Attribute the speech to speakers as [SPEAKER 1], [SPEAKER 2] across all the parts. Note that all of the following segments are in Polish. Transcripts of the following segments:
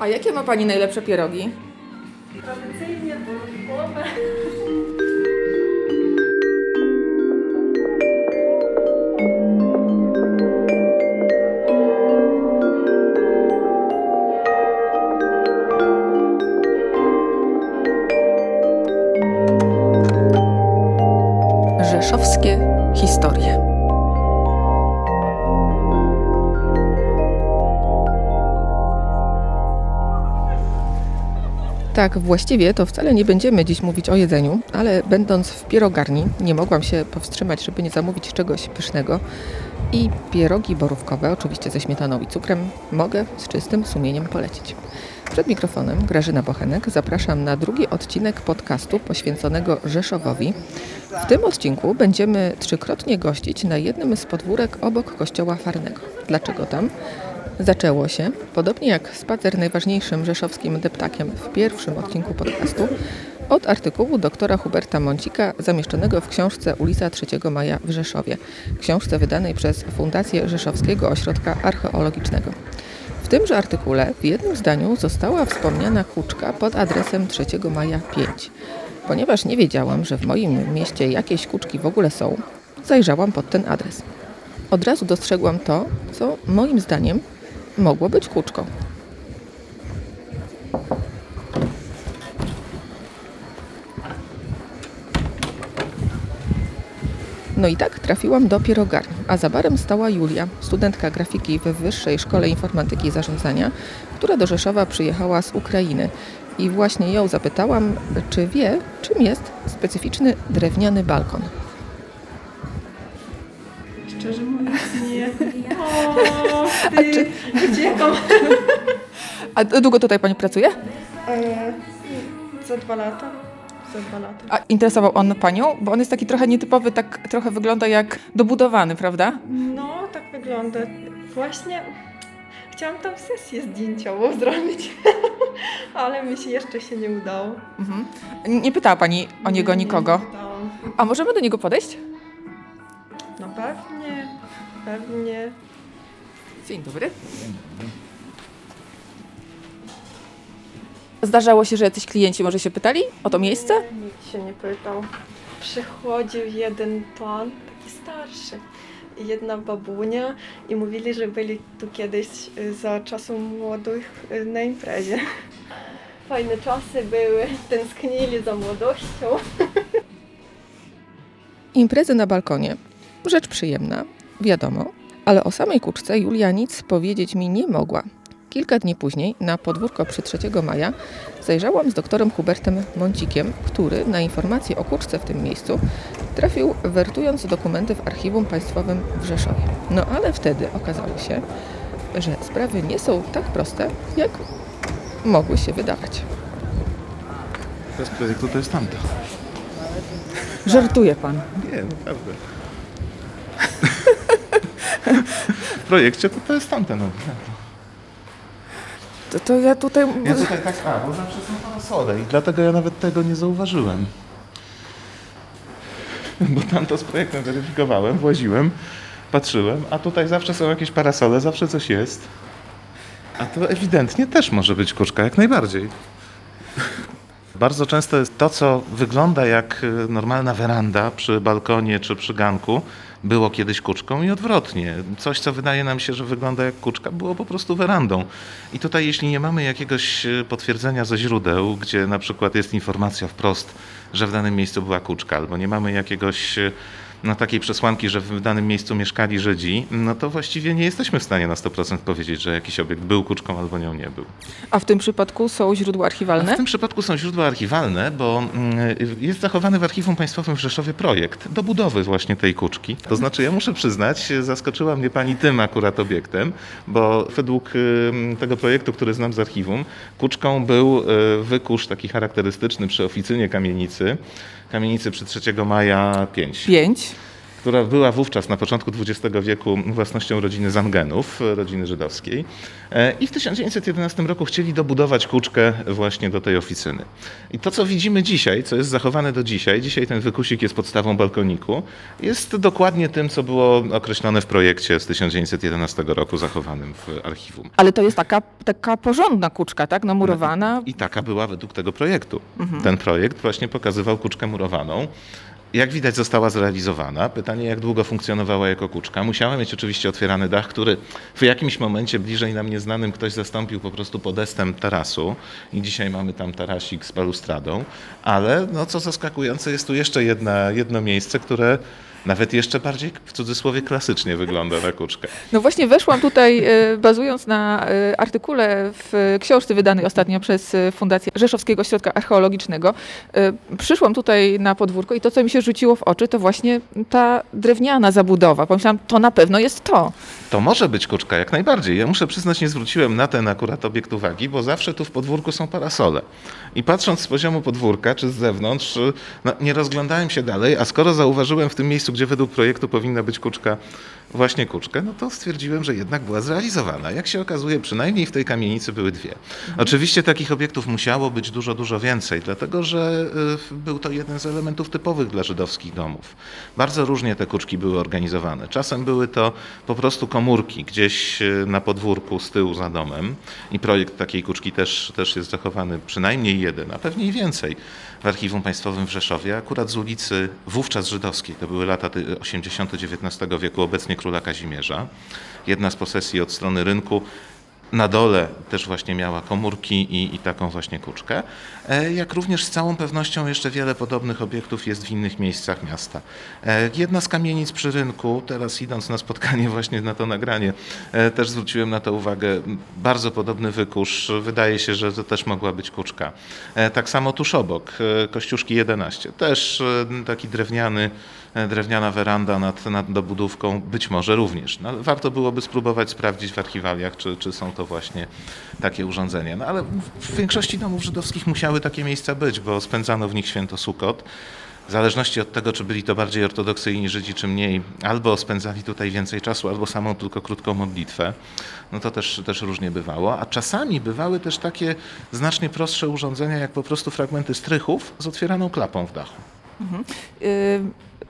[SPEAKER 1] A jakie ma Pani najlepsze pierogi?
[SPEAKER 2] Tradycyjnie borówkowe.
[SPEAKER 1] Rzeszowskie historie. Tak, właściwie to wcale nie będziemy dziś mówić o jedzeniu, ale będąc w pierogarni nie mogłam się powstrzymać, żeby nie zamówić czegoś pysznego. I pierogi borówkowe, oczywiście ze śmietaną i cukrem, mogę z czystym sumieniem polecić. Przed mikrofonem Grażyna Bochenek zapraszam na drugi odcinek podcastu poświęconego Rzeszowowi. W tym odcinku będziemy trzykrotnie gościć na jednym z podwórek obok kościoła Farnego. Dlaczego tam? Zaczęło się, podobnie jak spacer najważniejszym rzeszowskim deptakiem w pierwszym odcinku podcastu, od artykułu doktora Huberta Mącika zamieszczonego w książce Ulica 3 Maja w Rzeszowie, książce wydanej przez Fundację Rzeszowskiego Ośrodka Archeologicznego. W tymże artykule w jednym zdaniu została wspomniana kuczka pod adresem 3 Maja 5. Ponieważ nie wiedziałam, że w moim mieście jakieś kuczki w ogóle są, zajrzałam pod ten adres. Od razu dostrzegłam to, co moim zdaniem mogło być kuczką. No i tak trafiłam do pierogarni, a za barem stała Julia, studentka grafiki w Wyższej Szkole Informatyki i Zarządzania, która do Rzeszowa przyjechała z Ukrainy. I właśnie ją zapytałam, czy wie, czym jest specyficzny drewniany balkon.
[SPEAKER 2] O, ty, uciekam.
[SPEAKER 1] A długo tutaj pani pracuje?
[SPEAKER 2] E, za dwa lata. Za dwa lata.
[SPEAKER 1] A interesował on panią? Bo on jest taki trochę nietypowy, tak trochę wygląda jak dobudowany, prawda?
[SPEAKER 2] No, tak wygląda. Właśnie chciałam tam sesję zdjęciową zrobić, ale mi się jeszcze się nie udało.
[SPEAKER 1] Mhm. Nie pytała pani o niego
[SPEAKER 2] Nie,
[SPEAKER 1] nikogo.
[SPEAKER 2] Nie.
[SPEAKER 1] A możemy do niego podejść?
[SPEAKER 2] No pewnie, pewnie.
[SPEAKER 1] Dzień dobry. Zdarzało się, że jacyś klienci może się pytali o to miejsce?
[SPEAKER 2] Nikt się nie pytał. Przychodził jeden pan, taki starszy, i jedna babunia i mówili, że byli tu kiedyś y, za czasów młodych y, na imprezie. Fajne czasy były, tęsknili za młodością.
[SPEAKER 1] Imprezy na balkonie. Rzecz przyjemna, wiadomo, ale o samej kuczce Julia nic powiedzieć mi nie mogła. Kilka dni później, na podwórko przy 3 maja, zajrzałam z doktorem Hubertem Mącikiem, który na informacje o kuczce w tym miejscu trafił wertując dokumenty w Archiwum Państwowym w Rzeszowie. No ale wtedy okazało się, że sprawy nie są tak proste, jak mogły się wydawać.
[SPEAKER 3] Bez projektu to jest tamto.
[SPEAKER 1] Żartuje pan.
[SPEAKER 3] Nie, naprawdę. W projekcie to, to jest tamte. No.
[SPEAKER 1] To, to ja tutaj...
[SPEAKER 3] Ja tutaj tak, a, bo zawsze są parasole i dlatego ja nawet tego nie zauważyłem. Bo tam to z projektem weryfikowałem, właziłem, patrzyłem, a tutaj zawsze są jakieś parasole, zawsze coś jest. A to ewidentnie też może być kuczka, jak najbardziej. Bardzo często jest to, co wygląda jak y, normalna weranda przy balkonie czy przy ganku, było kiedyś kuczką i odwrotnie. Coś, co wydaje nam się, że wygląda jak kuczka, było po prostu werandą. I tutaj, jeśli nie mamy jakiegoś y, potwierdzenia ze źródeł, gdzie na przykład jest informacja wprost, że w danym miejscu była kuczka, albo nie mamy jakiegoś y, no, takiej przesłanki, że w danym miejscu mieszkali Żydzi, no to właściwie nie jesteśmy w stanie na 100% powiedzieć, że jakiś obiekt był kuczką albo nią nie był.
[SPEAKER 1] A w tym przypadku są źródła
[SPEAKER 3] A
[SPEAKER 1] archiwalne?
[SPEAKER 3] w tym przypadku są źródła archiwalne, bo mm, jest zachowany w Archiwum Państwowym w Rzeszowie projekt do budowy właśnie tej kuczki. To znaczy, ja muszę przyznać, zaskoczyła mnie pani tym akurat obiektem, bo według ym, tego projektu, który znam z archiwum, kuczką był y, wykusz taki charakterystyczny przy oficynie kamienicy, kamienicy przy 3 maja 5
[SPEAKER 1] Pięć.
[SPEAKER 3] Która była wówczas na początku XX wieku własnością rodziny Zangenów, rodziny żydowskiej. E, I w 1911 roku chcieli dobudować kuczkę właśnie do tej oficyny. I to, co widzimy dzisiaj, co jest zachowane do dzisiaj, dzisiaj ten wykusik jest podstawą balkoniku, jest dokładnie tym, co było określone w projekcie z 1911 roku zachowanym w archiwum.
[SPEAKER 1] Ale to jest taka, taka porządna kuczka, tak? No murowana.
[SPEAKER 3] I taka była według tego projektu. Ten projekt właśnie pokazywał kuczkę murowaną. Jak widać, została zrealizowana. Pytanie, jak długo funkcjonowała jako kuczka. Musiała mieć oczywiście otwierany dach, który w jakimś momencie bliżej nam nieznanym ktoś zastąpił po prostu podestem tarasu. I dzisiaj mamy tam tarasik z balustradą. Ale no, co zaskakujące, jest tu jeszcze jedna, jedno miejsce, które nawet jeszcze bardziej w cudzysłowie klasycznie wygląda na kuczkę.
[SPEAKER 1] No właśnie weszłam tutaj, e, bazując na e, artykule w książce wydanej ostatnio przez e, Fundację Rzeszowskiego Ośrodka Archeologicznego. Przyszłam tutaj na podwórko i to, co mi się rzuciło w oczy, to właśnie ta drewniana zabudowa. Pomyślałam, to na pewno jest to.
[SPEAKER 3] To może być kuczka, jak najbardziej. Ja muszę przyznać, nie zwróciłem na ten akurat obiekt uwagi, bo zawsze tu w podwórku są parasole. I patrząc z poziomu podwórka czy z zewnątrz, no, nie rozglądałem się dalej, a skoro zauważyłem w tym miejscu, gdzie według projektu powinna być kuczka, właśnie kuczkę, no to stwierdziłem, że jednak była zrealizowana. Jak się okazuje, przynajmniej w tej kamienicy były dwie. Oczywiście takich obiektów musiało być dużo, dużo więcej, dlatego że y, był to jeden z elementów typowych dla żydowskich domów. Bardzo różnie te kuczki były organizowane. Czasem były to po prostu komórki gdzieś y, na podwórku z tyłu za domem i projekt takiej kuczki też, też jest zachowany, przynajmniej jeden, a pewnie i więcej w Archiwum Państwowym w Rzeszowie, akurat z ulicy wówczas żydowskiej, to były lata ty- 80. XIX wieku, obecnie króla Kazimierza. Jedna z posesji od strony rynku na dole też właśnie miała komórki i, i taką właśnie kuczkę. E, Jak również z całą pewnością jeszcze wiele podobnych obiektów jest w innych miejscach miasta. E, Jedna z kamienic przy rynku, teraz idąc na spotkanie właśnie na to nagranie, e, też zwróciłem na to uwagę. Bardzo podobny wykusz. Wydaje się, że to też mogła być kuczka. Tak samo tuż obok, Kościuszki 11. Też taki drewniany, drewniana weranda nad, nad dobudówką, być może również. No, warto byłoby spróbować sprawdzić w archiwaliach, czy, czy są to właśnie takie urządzenia. No, ale w większości domów żydowskich musiały takie miejsca być, bo spędzano w nich święto Sukot. W zależności od tego, czy byli to bardziej ortodoksyjni Żydzi, czy mniej, albo spędzali tutaj więcej czasu, albo samą tylko krótką modlitwę, no to też, też różnie bywało. A czasami bywały też takie znacznie prostsze urządzenia, jak po prostu fragmenty strychów z otwieraną klapą w dachu.
[SPEAKER 1] Y,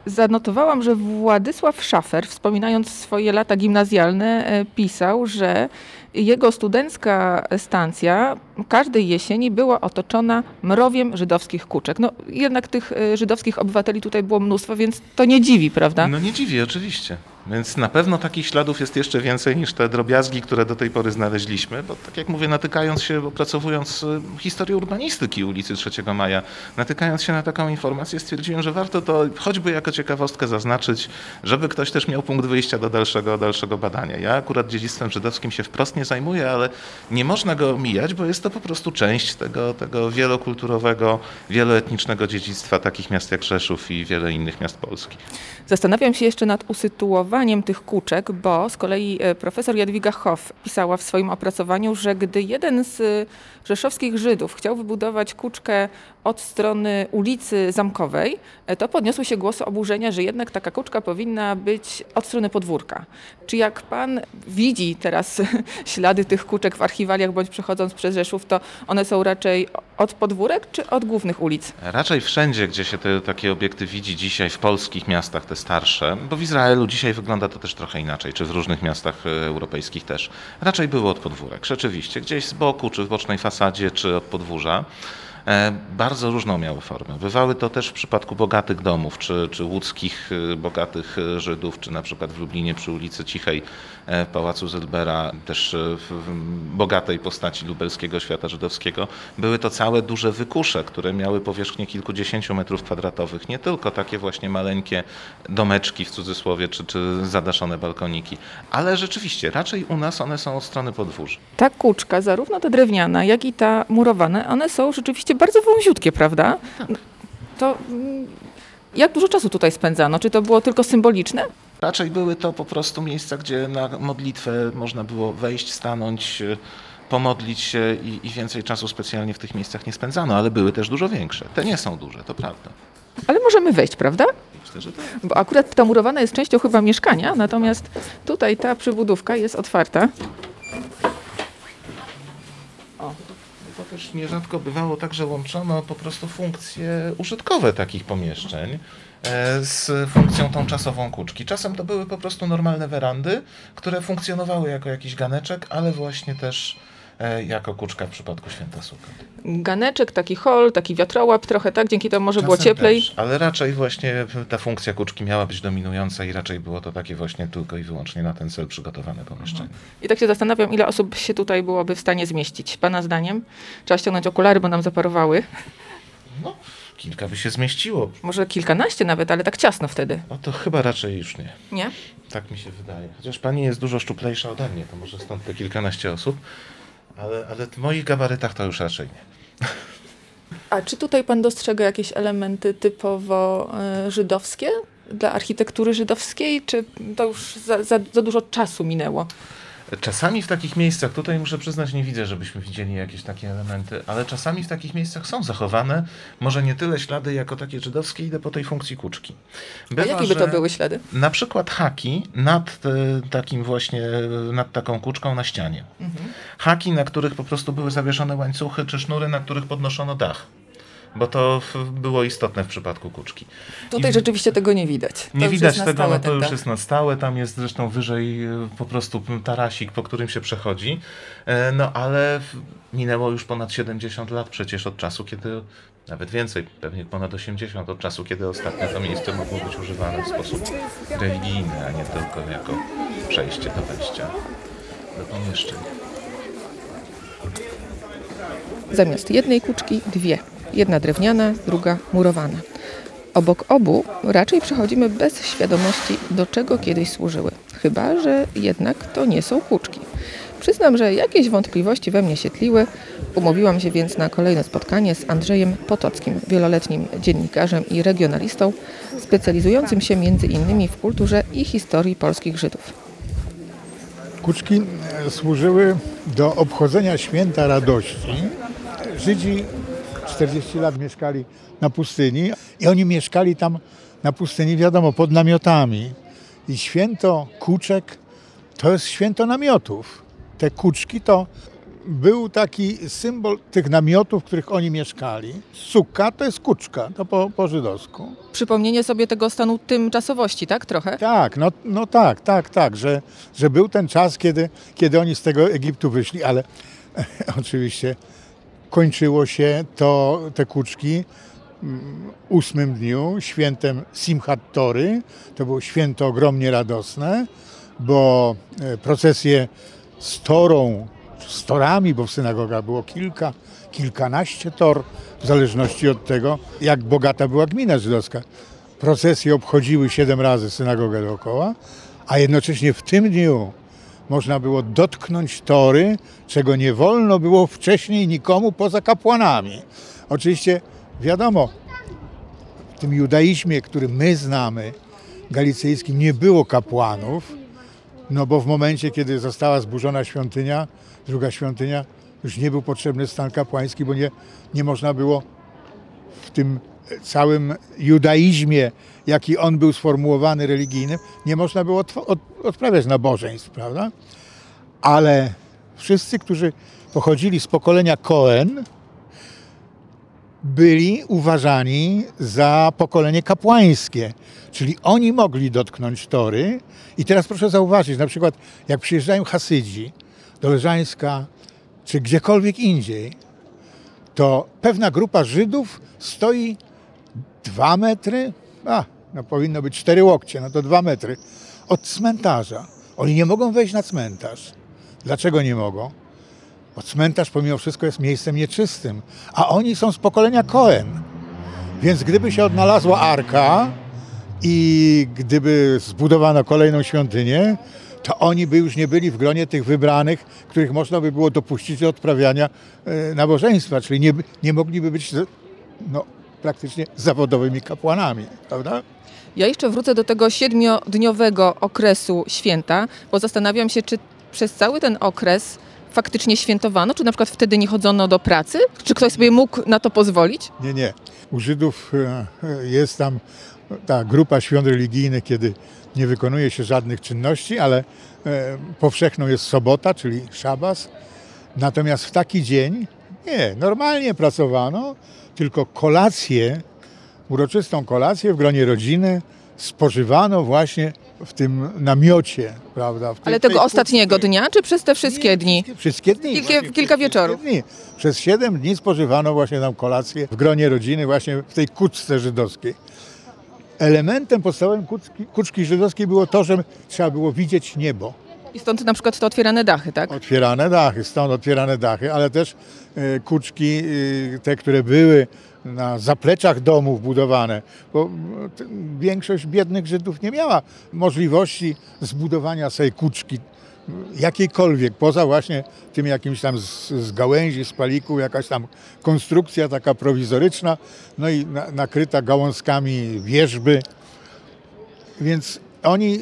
[SPEAKER 1] Zanotowałam, że Władysław Szafer, wspominając swoje lata gimnazjalne, e, pisał, że jego studencka stancja każdej jesieni była otoczona mrowiem żydowskich kuczek. No jednak tych e, żydowskich obywateli tutaj było mnóstwo, więc to nie dziwi, prawda?
[SPEAKER 3] No nie dziwi, oczywiście. Więc na pewno takich śladów jest jeszcze więcej niż te drobiazgi, które do tej pory znaleźliśmy, bo tak jak mówię, natykając się, opracowując y, historię urbanistyki ulicy 3 Maja, natykając się na taką informację, stwierdziłem, że warto to choćby jako ciekawostkę zaznaczyć, żeby ktoś też miał punkt wyjścia do dalszego, dalszego badania. Ja akurat dziedzictwem żydowskim się wprost nie zajmuję, ale nie można go omijać, bo jest to po prostu część tego, tego wielokulturowego, wieloetnicznego dziedzictwa takich miast jak Rzeszów i wiele innych miast polskich.
[SPEAKER 1] Zastanawiam się jeszcze nad usytuowaniem tych kuczek, bo z kolei e, profesor Jadwiga Hoff pisała w swoim opracowaniu, że gdy jeden z e, rzeszowskich Żydów chciał wybudować kuczkę od strony ulicy Zamkowej, e, to podniosły się głosy oburzenia, że jednak taka kuczka powinna być od strony podwórka. Czy jak pan widzi teraz ślady tych kuczek w archiwaliach bądź przechodząc przez Rzeszów, to one są raczej od podwórek czy od głównych ulic?
[SPEAKER 3] Raczej wszędzie, gdzie się te takie obiekty widzi dzisiaj w polskich miastach, te starsze, bo w Izraelu dzisiaj wygląda to też trochę inaczej, czy w różnych miastach e, europejskich też, raczej było od podwórek, rzeczywiście, gdzieś z boku, czy w bocznej fasadzie, czy od podwórza. E, Bardzo różną miały formę. Bywały to też w przypadku bogatych domów, czy, czy łódzkich e, bogatych e, Żydów, czy na przykład w Lublinie przy ulicy Cichej w Pałacu Zylbera, też w bogatej postaci lubelskiego świata żydowskiego. Były to całe duże wykusze, które miały powierzchnię kilkudziesięciu metrów kwadratowych. Nie tylko takie właśnie maleńkie domeczki w cudzysłowie, czy, czy zadaszone balkoniki, ale rzeczywiście, raczej u nas one są od strony podwórza.
[SPEAKER 1] Ta kuczka, zarówno ta drewniana, jak i ta murowana, one są rzeczywiście bardzo wąziutkie, prawda? To mm, jak dużo czasu tutaj spędzano? Czy to było tylko symboliczne?
[SPEAKER 3] Raczej były to po prostu miejsca, gdzie na modlitwę można było wejść, stanąć, y, pomodlić się i, i więcej czasu specjalnie w tych miejscach nie spędzano, ale były też dużo większe. Te nie są duże, to prawda.
[SPEAKER 1] Ale możemy wejść, prawda?
[SPEAKER 3] Myślę, że tak.
[SPEAKER 1] Bo akurat ta murowana jest częścią chyba mieszkania, natomiast tutaj ta przybudówka jest otwarta.
[SPEAKER 3] To też nierzadko bywało tak, że łączono po prostu funkcje użytkowe takich pomieszczeń e, z funkcją tą czasową kuczki. Czasem to były po prostu normalne werandy, które funkcjonowały jako jakiś ganeczek, ale właśnie też jako kuczka w przypadku święta suka.
[SPEAKER 1] Ganeczek, taki hol, taki wiatrołap trochę, tak? Dzięki temu może było
[SPEAKER 3] Czasem
[SPEAKER 1] cieplej.
[SPEAKER 3] Też, ale raczej właśnie ta funkcja kuczki miała być dominująca i raczej było to takie właśnie tylko i wyłącznie na ten cel przygotowane pomieszczenie.
[SPEAKER 1] I tak się zastanawiam, ile osób się tutaj byłoby w stanie zmieścić. Pana zdaniem? Trzeba ściągnąć okulary, bo nam zaparowały.
[SPEAKER 3] No, kilka by się zmieściło.
[SPEAKER 1] Może kilkanaście nawet, ale tak ciasno wtedy.
[SPEAKER 3] No to chyba raczej już nie.
[SPEAKER 1] Nie?
[SPEAKER 3] Tak mi się wydaje. Chociaż pani jest dużo szczuplejsza ode mnie, to może stąd te kilkanaście osób. Ale, ale w moich gabarytach to już raczej nie.
[SPEAKER 1] A czy tutaj pan dostrzega jakieś elementy typowo e, żydowskie dla architektury żydowskiej, czy to już za, za, za dużo czasu minęło?
[SPEAKER 3] Czasami w takich miejscach, tutaj muszę przyznać, nie widzę, żebyśmy widzieli jakieś takie elementy, ale czasami w takich miejscach są zachowane, może nie tyle ślady jako takie żydowskie, ile po tej funkcji kuczki.
[SPEAKER 1] A
[SPEAKER 3] Bywa,
[SPEAKER 1] jakie by to były ślady?
[SPEAKER 3] Na przykład haki nad e, takim właśnie, nad taką kuczką na ścianie.
[SPEAKER 1] Mhm.
[SPEAKER 3] Haki, na których po prostu były zawieszone łańcuchy, czy sznury, na których podnoszono dach. Bo to było istotne w przypadku kuczki.
[SPEAKER 1] Tutaj
[SPEAKER 3] I-
[SPEAKER 1] rzeczywiście tego nie widać. To
[SPEAKER 3] Nie widać tego,
[SPEAKER 1] stałe
[SPEAKER 3] no to już
[SPEAKER 1] dach.
[SPEAKER 3] jest na stałe. Tam jest zresztą wyżej e, po prostu tarasik, po którym się przechodzi. E, No ale minęło już ponad 70 lat przecież od czasu, kiedy, nawet więcej, pewnie ponad 80 od czasu, kiedy ostatnio to miejsce mogło być używane w sposób religijny, a nie tylko jako przejście do wejścia do pomieszczeń.
[SPEAKER 1] Zamiast jednej kuczki dwie. Jedna drewniana, druga murowana. Obok obu raczej przechodzimy bez świadomości, do czego kiedyś służyły. Chyba, że jednak to nie są kuczki. Przyznam, że jakieś wątpliwości we mnie się tliły. Umówiłam się więc na kolejne spotkanie z Andrzejem Potockim, wieloletnim dziennikarzem i regionalistą, specjalizującym się innymi w kulturze i historii polskich Żydów.
[SPEAKER 4] Kuczki e, służyły do obchodzenia święta radości. Żydzi 40 lat mieszkali na pustyni i oni mieszkali tam na pustyni, wiadomo, pod namiotami. I święto kuczek to jest święto namiotów. Te kuczki to był taki symbol tych namiotów, w których oni mieszkali. Suka to jest kuczka, to po, po żydowsku.
[SPEAKER 1] Przypomnienie sobie tego stanu tymczasowości, tak? Trochę?
[SPEAKER 4] Tak, no, no tak, tak, tak, że, że był ten czas, kiedy, kiedy oni z tego Egiptu wyszli, ale oczywiście kończyło się to, te kuczki mm, ósmym dniu, świętem Simchat Tory. To było święto ogromnie radosne, bo e, procesje z torą, z torami, bo w synagogach było kilka, kilkanaście tor, w zależności od tego, jak bogata była gmina żydowska. Procesje obchodziły siedem razy synagogę dookoła, a jednocześnie w tym dniu można było dotknąć tory, czego nie wolno było wcześniej nikomu poza kapłanami. Oczywiście wiadomo, w tym judaizmie, który my znamy, galicyjskim, nie było kapłanów, no bo w momencie, kiedy została zburzona świątynia, druga świątynia, już nie był potrzebny stan kapłański, bo nie, nie można było w tym całym judaizmie, jaki on był sformułowany religijnym, nie można było odprawiać nabożeństw, prawda? Ale wszyscy, którzy pochodzili z pokolenia Kohen, byli uważani za pokolenie kapłańskie, czyli oni mogli dotknąć tory. I teraz proszę zauważyć, na przykład jak przyjeżdżają Hasydzi do Leżańska czy gdziekolwiek indziej, to pewna grupa Żydów stoi dwa metry, a no powinno być cztery łokcie, no to dwa metry od cmentarza. Oni nie mogą wejść na cmentarz. Dlaczego nie mogą? Bo cmentarz pomimo wszystko jest miejscem nieczystym, a oni są z pokolenia Kohen. Więc gdyby się odnalazła arka i gdyby zbudowano kolejną świątynię, to oni by już nie byli w gronie tych wybranych, których można by było dopuścić do odprawiania e, nabożeństwa, czyli nie, nie mogliby być no, praktycznie zawodowymi kapłanami, prawda?
[SPEAKER 1] Ja jeszcze wrócę do tego siedmiodniowego okresu święta, bo zastanawiam się, czy przez cały ten okres faktycznie świętowano, czy na przykład wtedy nie chodzono do pracy? Czy ktoś sobie mógł na to pozwolić?
[SPEAKER 4] Nie, nie. U Żydów e, jest tam ta grupa świąt religijnych, kiedy nie wykonuje się żadnych czynności, ale e, powszechną jest sobota, czyli szabas. Natomiast w taki dzień nie, normalnie pracowano, tylko kolację, uroczystą kolację w gronie rodziny spożywano właśnie w tym namiocie, prawda?
[SPEAKER 1] Ale tego ostatniego
[SPEAKER 4] kuchni.
[SPEAKER 1] dnia, czy przez te wszystkie
[SPEAKER 4] Nie,
[SPEAKER 1] dni?
[SPEAKER 4] Wszystkie, wszystkie dni.
[SPEAKER 1] Kilka-
[SPEAKER 4] właśnie,
[SPEAKER 1] kilka
[SPEAKER 4] przez
[SPEAKER 1] wieczorów.
[SPEAKER 4] wszystkie Dni. Przez siedem dni spożywano właśnie tam kolację w gronie rodziny, właśnie w tej kuczce żydowskiej. Elementem podstawowym kuczki, kuczki żydowskiej było to, że trzeba było widzieć niebo.
[SPEAKER 1] I stąd na przykład te otwierane dachy, tak?
[SPEAKER 4] Otwierane dachy, stąd otwierane dachy, ale też e, kuczki, e, te, które były na zapleczach domów budowane, bo większość biednych Żydów nie miała możliwości zbudowania sobie kuczki jakiejkolwiek, poza właśnie tym jakimś tam z, z gałęzi, z paliku, jakaś tam konstrukcja taka prowizoryczna, no i na, nakryta gałązkami wierzby. Więc oni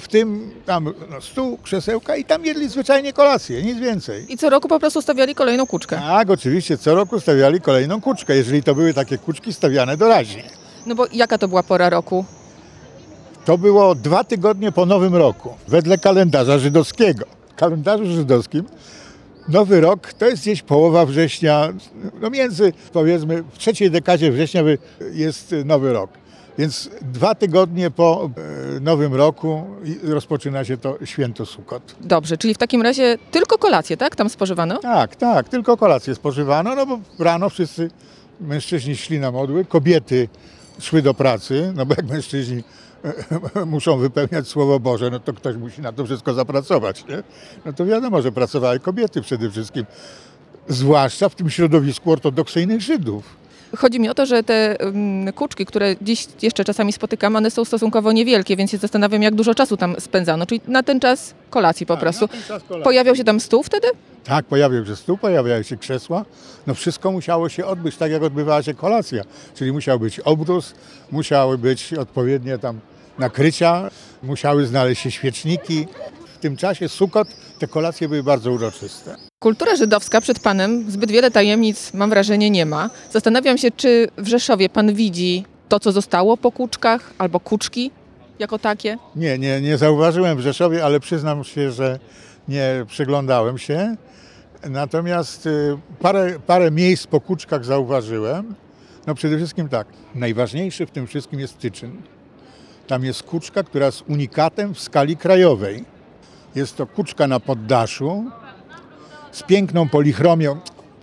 [SPEAKER 4] w tym tam no, stół, krzesełka i tam jedli zwyczajnie kolację, nic więcej.
[SPEAKER 1] I co roku po prostu stawiali kolejną kuczkę.
[SPEAKER 4] Tak, oczywiście co roku stawiali kolejną kuczkę, jeżeli to były takie kuczki stawiane doraźnie.
[SPEAKER 1] No bo jaka to była pora roku?
[SPEAKER 4] To było dwa tygodnie po Nowym Roku, wedle kalendarza żydowskiego. W kalendarzu żydowskim Nowy Rok to jest gdzieś połowa września, no między powiedzmy w trzeciej dekadzie września jest Nowy Rok. Więc dwa tygodnie po e, Nowym Roku rozpoczyna się to święto Sukot.
[SPEAKER 1] Dobrze, czyli w takim razie tylko kolację, tak? Tam spożywano?
[SPEAKER 4] Tak, tak, tylko kolację spożywano, no bo rano wszyscy mężczyźni szli na modły, kobiety szły do pracy, no bo jak mężczyźni muszą wypełniać Słowo Boże, no to ktoś musi na to wszystko zapracować, nie? No to wiadomo, że pracowały kobiety przede wszystkim, zwłaszcza w tym środowisku ortodoksyjnych Żydów.
[SPEAKER 1] Chodzi mi o to, że te kuczki, które dziś jeszcze czasami spotykam, one są stosunkowo niewielkie, więc się zastanawiam, jak dużo czasu tam spędzano. Czyli na ten czas kolacji po prostu. Pojawiał się tam stół wtedy?
[SPEAKER 4] Tak, pojawiał się stół, pojawiały się krzesła. No wszystko musiało się odbyć tak, jak odbywała się kolacja. Czyli musiał być obrus, musiały być odpowiednie tam nakrycia, musiały znaleźć się świeczniki. W tym czasie Sukot te kolacje były bardzo uroczyste.
[SPEAKER 1] Kultura żydowska przed panem zbyt wiele tajemnic, mam wrażenie, nie ma. Zastanawiam się, czy w Rzeszowie pan widzi to, co zostało po kuczkach, albo kuczki jako takie?
[SPEAKER 4] Nie, nie, nie zauważyłem w Rzeszowie, ale przyznam się, że nie przyglądałem się. Natomiast y, parę, parę miejsc po kuczkach zauważyłem. No przede wszystkim tak, najważniejszy w tym wszystkim jest Tyczyn. Tam jest kuczka, która jest unikatem w skali krajowej. Jest to kuczka na poddaszu z piękną polichromią.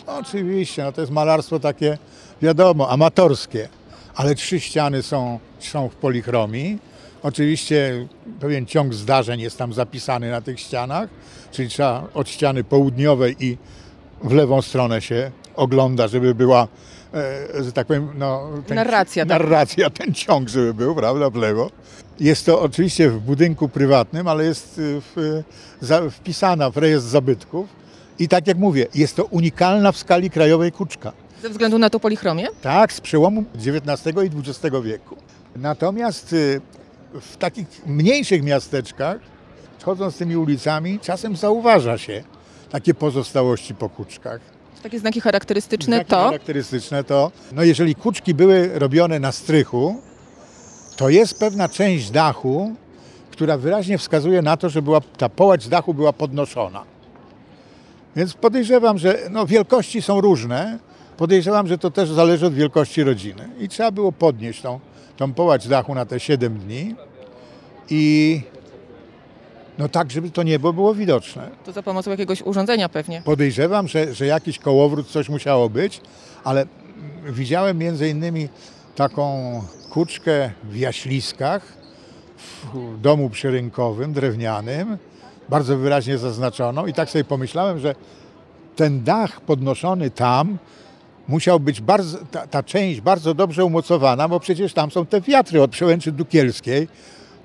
[SPEAKER 4] Oczywiście, no to jest malarstwo takie, wiadomo, amatorskie, ale trzy ściany są, są w polichromii. Oczywiście pewien ciąg zdarzeń jest tam zapisany na tych ścianach, czyli trzeba od ściany południowej i w lewą stronę się ogląda, żeby była, e, że tak powiem, no,
[SPEAKER 1] Narracja, tak.
[SPEAKER 4] narracja, ten ciąg, żeby był, prawda, w lewo. Jest to oczywiście w budynku prywatnym, ale jest y, w, za, wpisana w rejestr zabytków. I tak jak mówię, jest to unikalna w skali krajowej kuczka.
[SPEAKER 1] Ze względu na tą polichromię?
[SPEAKER 4] Tak, z przełomu XIX i XX wieku. Natomiast y, w takich mniejszych miasteczkach, chodząc tymi ulicami, czasem zauważa się takie pozostałości po kuczkach.
[SPEAKER 1] Takie znaki charakterystyczne
[SPEAKER 4] Znaki
[SPEAKER 1] to...
[SPEAKER 4] charakterystyczne to, no jeżeli kuczki były robione na strychu, to jest pewna część dachu, która wyraźnie wskazuje na to, że była, ta połać dachu była podnoszona. Więc podejrzewam, że no, wielkości są różne. Podejrzewam, że to też zależy od wielkości rodziny. I trzeba było podnieść tą, tą połać dachu na te 7 dni i no tak, żeby to niebo było widoczne.
[SPEAKER 1] To za pomocą jakiegoś urządzenia pewnie.
[SPEAKER 4] Podejrzewam, że, że jakiś kołowrót, coś musiało być, ale widziałem między innymi taką kuczkę w Jaśliskach, w domu przyrynkowym, drewnianym, bardzo wyraźnie zaznaczoną i tak sobie pomyślałem, że ten dach podnoszony tam musiał być bardzo, ta, ta część bardzo dobrze umocowana, bo przecież tam są te wiatry od przełęczy Dukielskiej,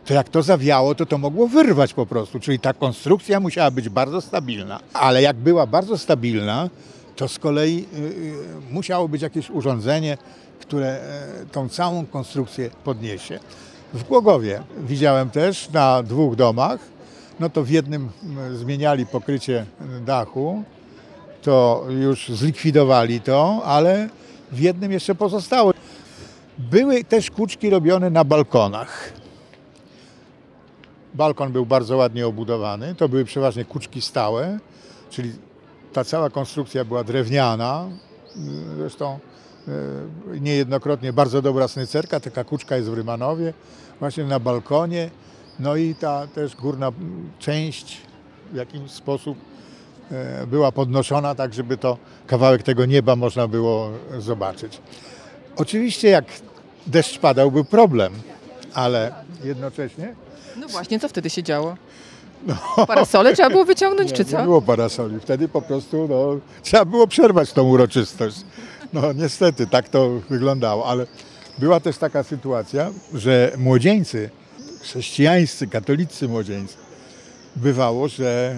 [SPEAKER 4] to jak to zawiało, to to mogło wyrwać po prostu. Czyli ta konstrukcja musiała być bardzo stabilna. Ale jak była bardzo stabilna, to z kolei y, y, musiało być jakieś urządzenie, które y, tą całą konstrukcję podniesie. W Głogowie widziałem też na dwóch domach, no to w jednym zmieniali pokrycie dachu, to już zlikwidowali to, ale w jednym jeszcze pozostało. Były też kuczki robione na balkonach. Balkon był bardzo ładnie obudowany. To były przeważnie kuczki stałe, czyli ta cała konstrukcja była drewniana. Zresztą e, niejednokrotnie bardzo dobra snycerka. Taka kuczka jest w Rymanowie, właśnie na balkonie. No i ta też górna część w jakiś sposób e, była podnoszona, tak żeby to kawałek tego nieba można było zobaczyć. Oczywiście jak deszcz padał, był problem, ale jednocześnie
[SPEAKER 1] No właśnie, co wtedy się działo? Parasole trzeba było wyciągnąć, czy co?
[SPEAKER 4] nie było parasoli. Wtedy po prostu no, trzeba było przerwać tą uroczystość. No niestety tak to wyglądało, ale była też taka sytuacja, że młodzieńcy, chrześcijańscy, katolicy młodzieńcy, bywało, że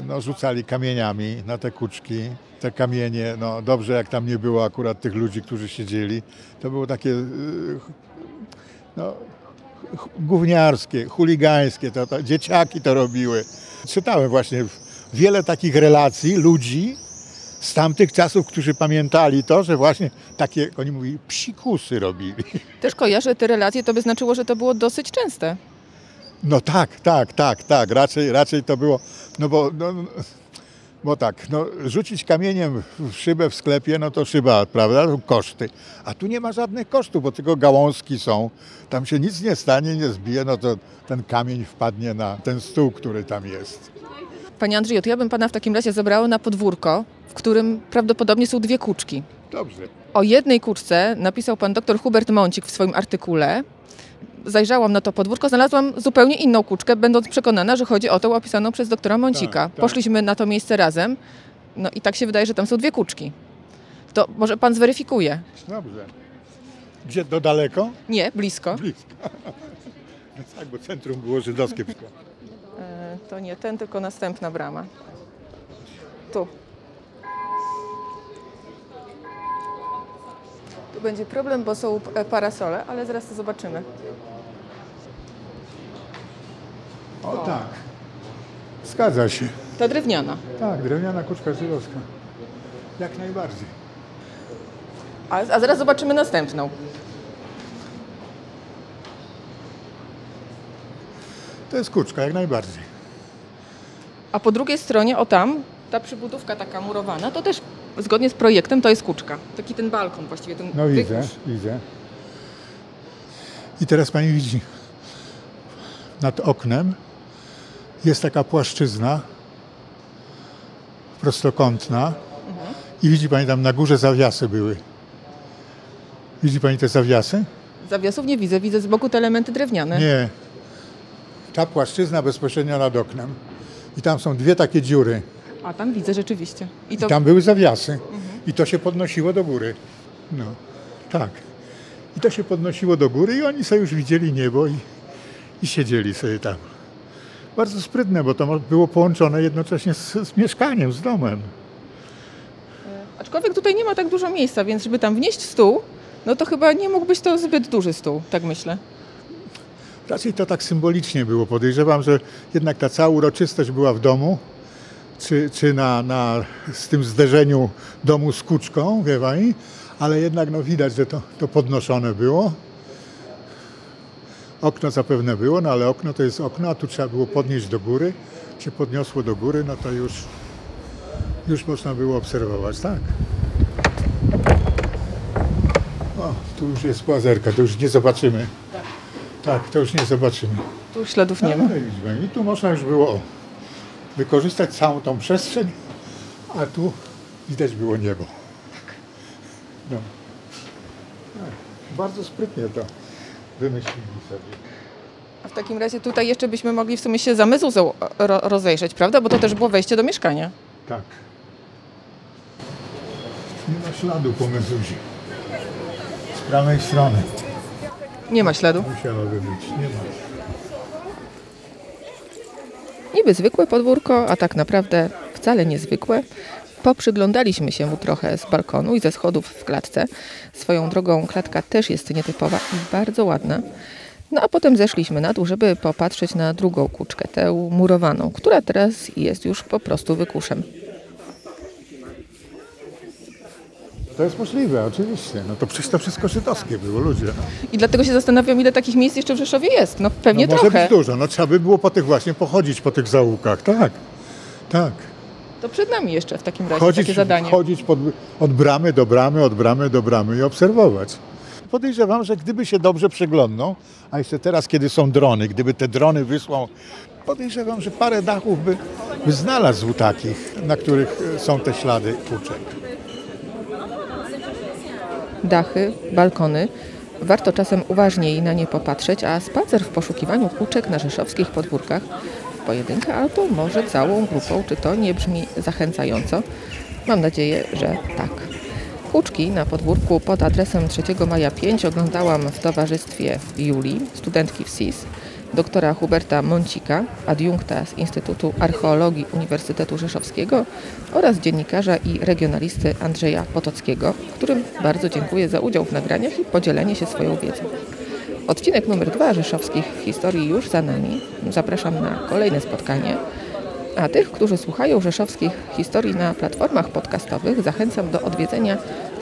[SPEAKER 4] e, no, rzucali kamieniami na te kuczki. Te kamienie, no dobrze jak tam nie było akurat tych ludzi, którzy siedzieli, to było takie e, no, gówniarskie, chuligańskie, to, to, dzieciaki to robiły. Czytałem właśnie wiele takich relacji ludzi z tamtych czasów, którzy pamiętali to, że właśnie takie, oni mówili, psikusy robili.
[SPEAKER 1] Też kojarzę te relacje, to by znaczyło, że to było dosyć częste.
[SPEAKER 4] No tak, tak, tak, tak, raczej, raczej to było, no bo, no, bo tak, no, rzucić kamieniem w szybę w sklepie, no to szyba, prawda, to koszty. A tu nie ma żadnych kosztów, bo tylko gałązki są, tam się nic nie stanie, nie zbije, no to ten kamień wpadnie na ten stół, który tam jest.
[SPEAKER 1] Panie Andrzeju, to ja bym pana w takim razie zabrała na podwórko, w którym prawdopodobnie są dwie kuczki.
[SPEAKER 4] Dobrze.
[SPEAKER 1] O jednej kuczce napisał pan dr Hubert Mącik w swoim artykule. Zajrzałam na to podwórko, znalazłam zupełnie inną kuczkę, będąc przekonana, że chodzi o tą opisaną przez doktora Mącika.
[SPEAKER 4] Tak, tak.
[SPEAKER 1] Poszliśmy na to miejsce razem, no i tak się wydaje, że tam są dwie kuczki. To może pan zweryfikuje?
[SPEAKER 4] Dobrze. Gdzie, do daleko?
[SPEAKER 1] Nie, blisko.
[SPEAKER 4] Blisko. No tak, bo centrum było żydowskie.
[SPEAKER 1] E, To nie ten, tylko następna brama. Tu. Będzie problem, bo są e, parasole, ale zaraz to zobaczymy.
[SPEAKER 4] O tak. Zgadza się.
[SPEAKER 1] Ta drewniana.
[SPEAKER 4] Tak, drewniana kuczka żydowska. Jak najbardziej.
[SPEAKER 1] A, a zaraz zobaczymy następną.
[SPEAKER 4] To jest kuczka, jak najbardziej.
[SPEAKER 1] A po drugiej stronie, o tam, ta przybudówka taka murowana, to też zgodnie z projektem to jest kuczka. Taki ten balkon właściwie, ten
[SPEAKER 4] No widzę, widzę. I teraz pani widzi, nad oknem jest taka płaszczyzna prostokątna i widzi pani tam na górze zawiasy były. Widzi pani te zawiasy?
[SPEAKER 1] Zawiasów nie widzę, widzę z boku te elementy drewniane.
[SPEAKER 4] Nie. Ta płaszczyzna bezpośrednio nad oknem. I tam są dwie takie dziury.
[SPEAKER 1] A tam widzę rzeczywiście. I
[SPEAKER 4] I
[SPEAKER 1] to
[SPEAKER 4] tam były zawiasy. I to się podnosiło do góry. No, tak. I to się podnosiło do góry i oni sobie już widzieli niebo i, i siedzieli sobie tam. Bardzo sprytne, bo to było połączone jednocześnie z, z mieszkaniem, z domem.
[SPEAKER 1] Aczkolwiek tutaj nie ma tak dużo miejsca, więc żeby tam wnieść stół, no to chyba nie mógł być to zbyt duży stół, tak myślę.
[SPEAKER 4] Raczej to tak symbolicznie było. Podejrzewam, że jednak ta cała uroczystość była w domu, czy, czy na, na, z tym zderzeniu domu z kuczką, wie pani, ale jednak no, widać, że to, to podnoszone było. Okno zapewne było, no ale okno to jest okno, a tu trzeba było podnieść do góry. Się podniosło do góry, no to już, już można było obserwować, tak. O, tu już jest płazerka, to już nie zobaczymy. Tak, to już nie zobaczymy.
[SPEAKER 1] Tu śladów nie ma.
[SPEAKER 4] Ale widzi pani, I tu można już było o, wykorzystać całą tą przestrzeń, a tu widać było niebo. No. Tak, bardzo sprytnie to wymyślili sobie.
[SPEAKER 1] A w takim razie tutaj jeszcze byśmy mogli w sumie się za mezuzą ro rozejrzeć, prawda? Bo to też było wejście do mieszkania.
[SPEAKER 4] Tak. Nie ma śladu po mezuzie. Z prawej strony
[SPEAKER 1] Nie ma śladu.
[SPEAKER 4] musiałoby być. Nie ma.
[SPEAKER 1] Niby zwykłe podwórko, a tak naprawdę wcale niezwykłe. Poprzyglądaliśmy się mu trochę z balkonu i ze schodów w klatce. Swoją drogą klatka też jest nietypowa i bardzo ładna. No a potem zeszliśmy na dół, żeby popatrzeć na drugą kuczkę, tę murowaną, która teraz jest już po prostu wykuszem.
[SPEAKER 4] To jest możliwe, oczywiście. No to przecież to wszystko żydowskie było, ludzie.
[SPEAKER 1] I dlatego się zastanawiam, ile takich miejsc jeszcze w Rzeszowie jest. No pewnie
[SPEAKER 4] no może
[SPEAKER 1] trochę.
[SPEAKER 4] być dużo. No trzeba by było po tych właśnie pochodzić po tych zaułkach. Tak, tak.
[SPEAKER 1] To przed nami jeszcze w takim razie
[SPEAKER 4] Chodzić,
[SPEAKER 1] takie zadanie.
[SPEAKER 4] chodzić pod, od bramy do bramy, od bramy do bramy i obserwować. Podejrzewam, że gdyby się dobrze przyglądnął, a jeszcze teraz, kiedy są drony, gdyby te drony wysłał, podejrzewam, że parę dachów by, by znalazł takich, na których e, są te ślady kuczek.
[SPEAKER 1] Dachy, balkony. Warto czasem uważniej na nie popatrzeć, a spacer w poszukiwaniu kółczek na rzeszowskich podwórkach pojedynkę albo może całą grupą, czy to nie brzmi zachęcająco? Mam nadzieję, że tak. Kółczki na podwórku pod adresem 3 Maja 5 oglądałam w towarzystwie Julii, studentki w SIS, doktora Huberta Moncika, adiunkta z Instytutu Archeologii Uniwersytetu Rzeszowskiego oraz dziennikarza i regionalisty Andrzeja Potockiego, którym bardzo dziękuję za udział w nagraniach i podzielenie się swoją wiedzą. Odcinek numer dwa rzeszowskich historii już za nami. Zapraszam na kolejne spotkanie. A tych, którzy słuchają rzeszowskich historii na platformach podcastowych, zachęcam do odwiedzenia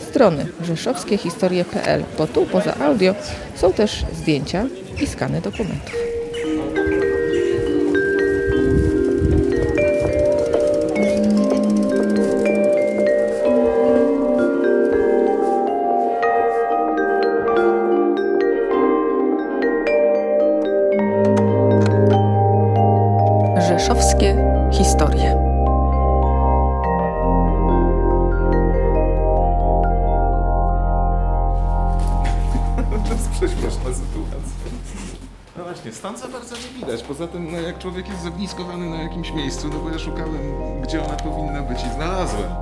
[SPEAKER 1] strony rzeszowskiehistorie.pl, bo tu poza audio są też zdjęcia i skany dokumentów.
[SPEAKER 3] Człowiek jest zogniskowany na jakimś miejscu, no bo ja szukałem, gdzie ona powinna być i znalazłem.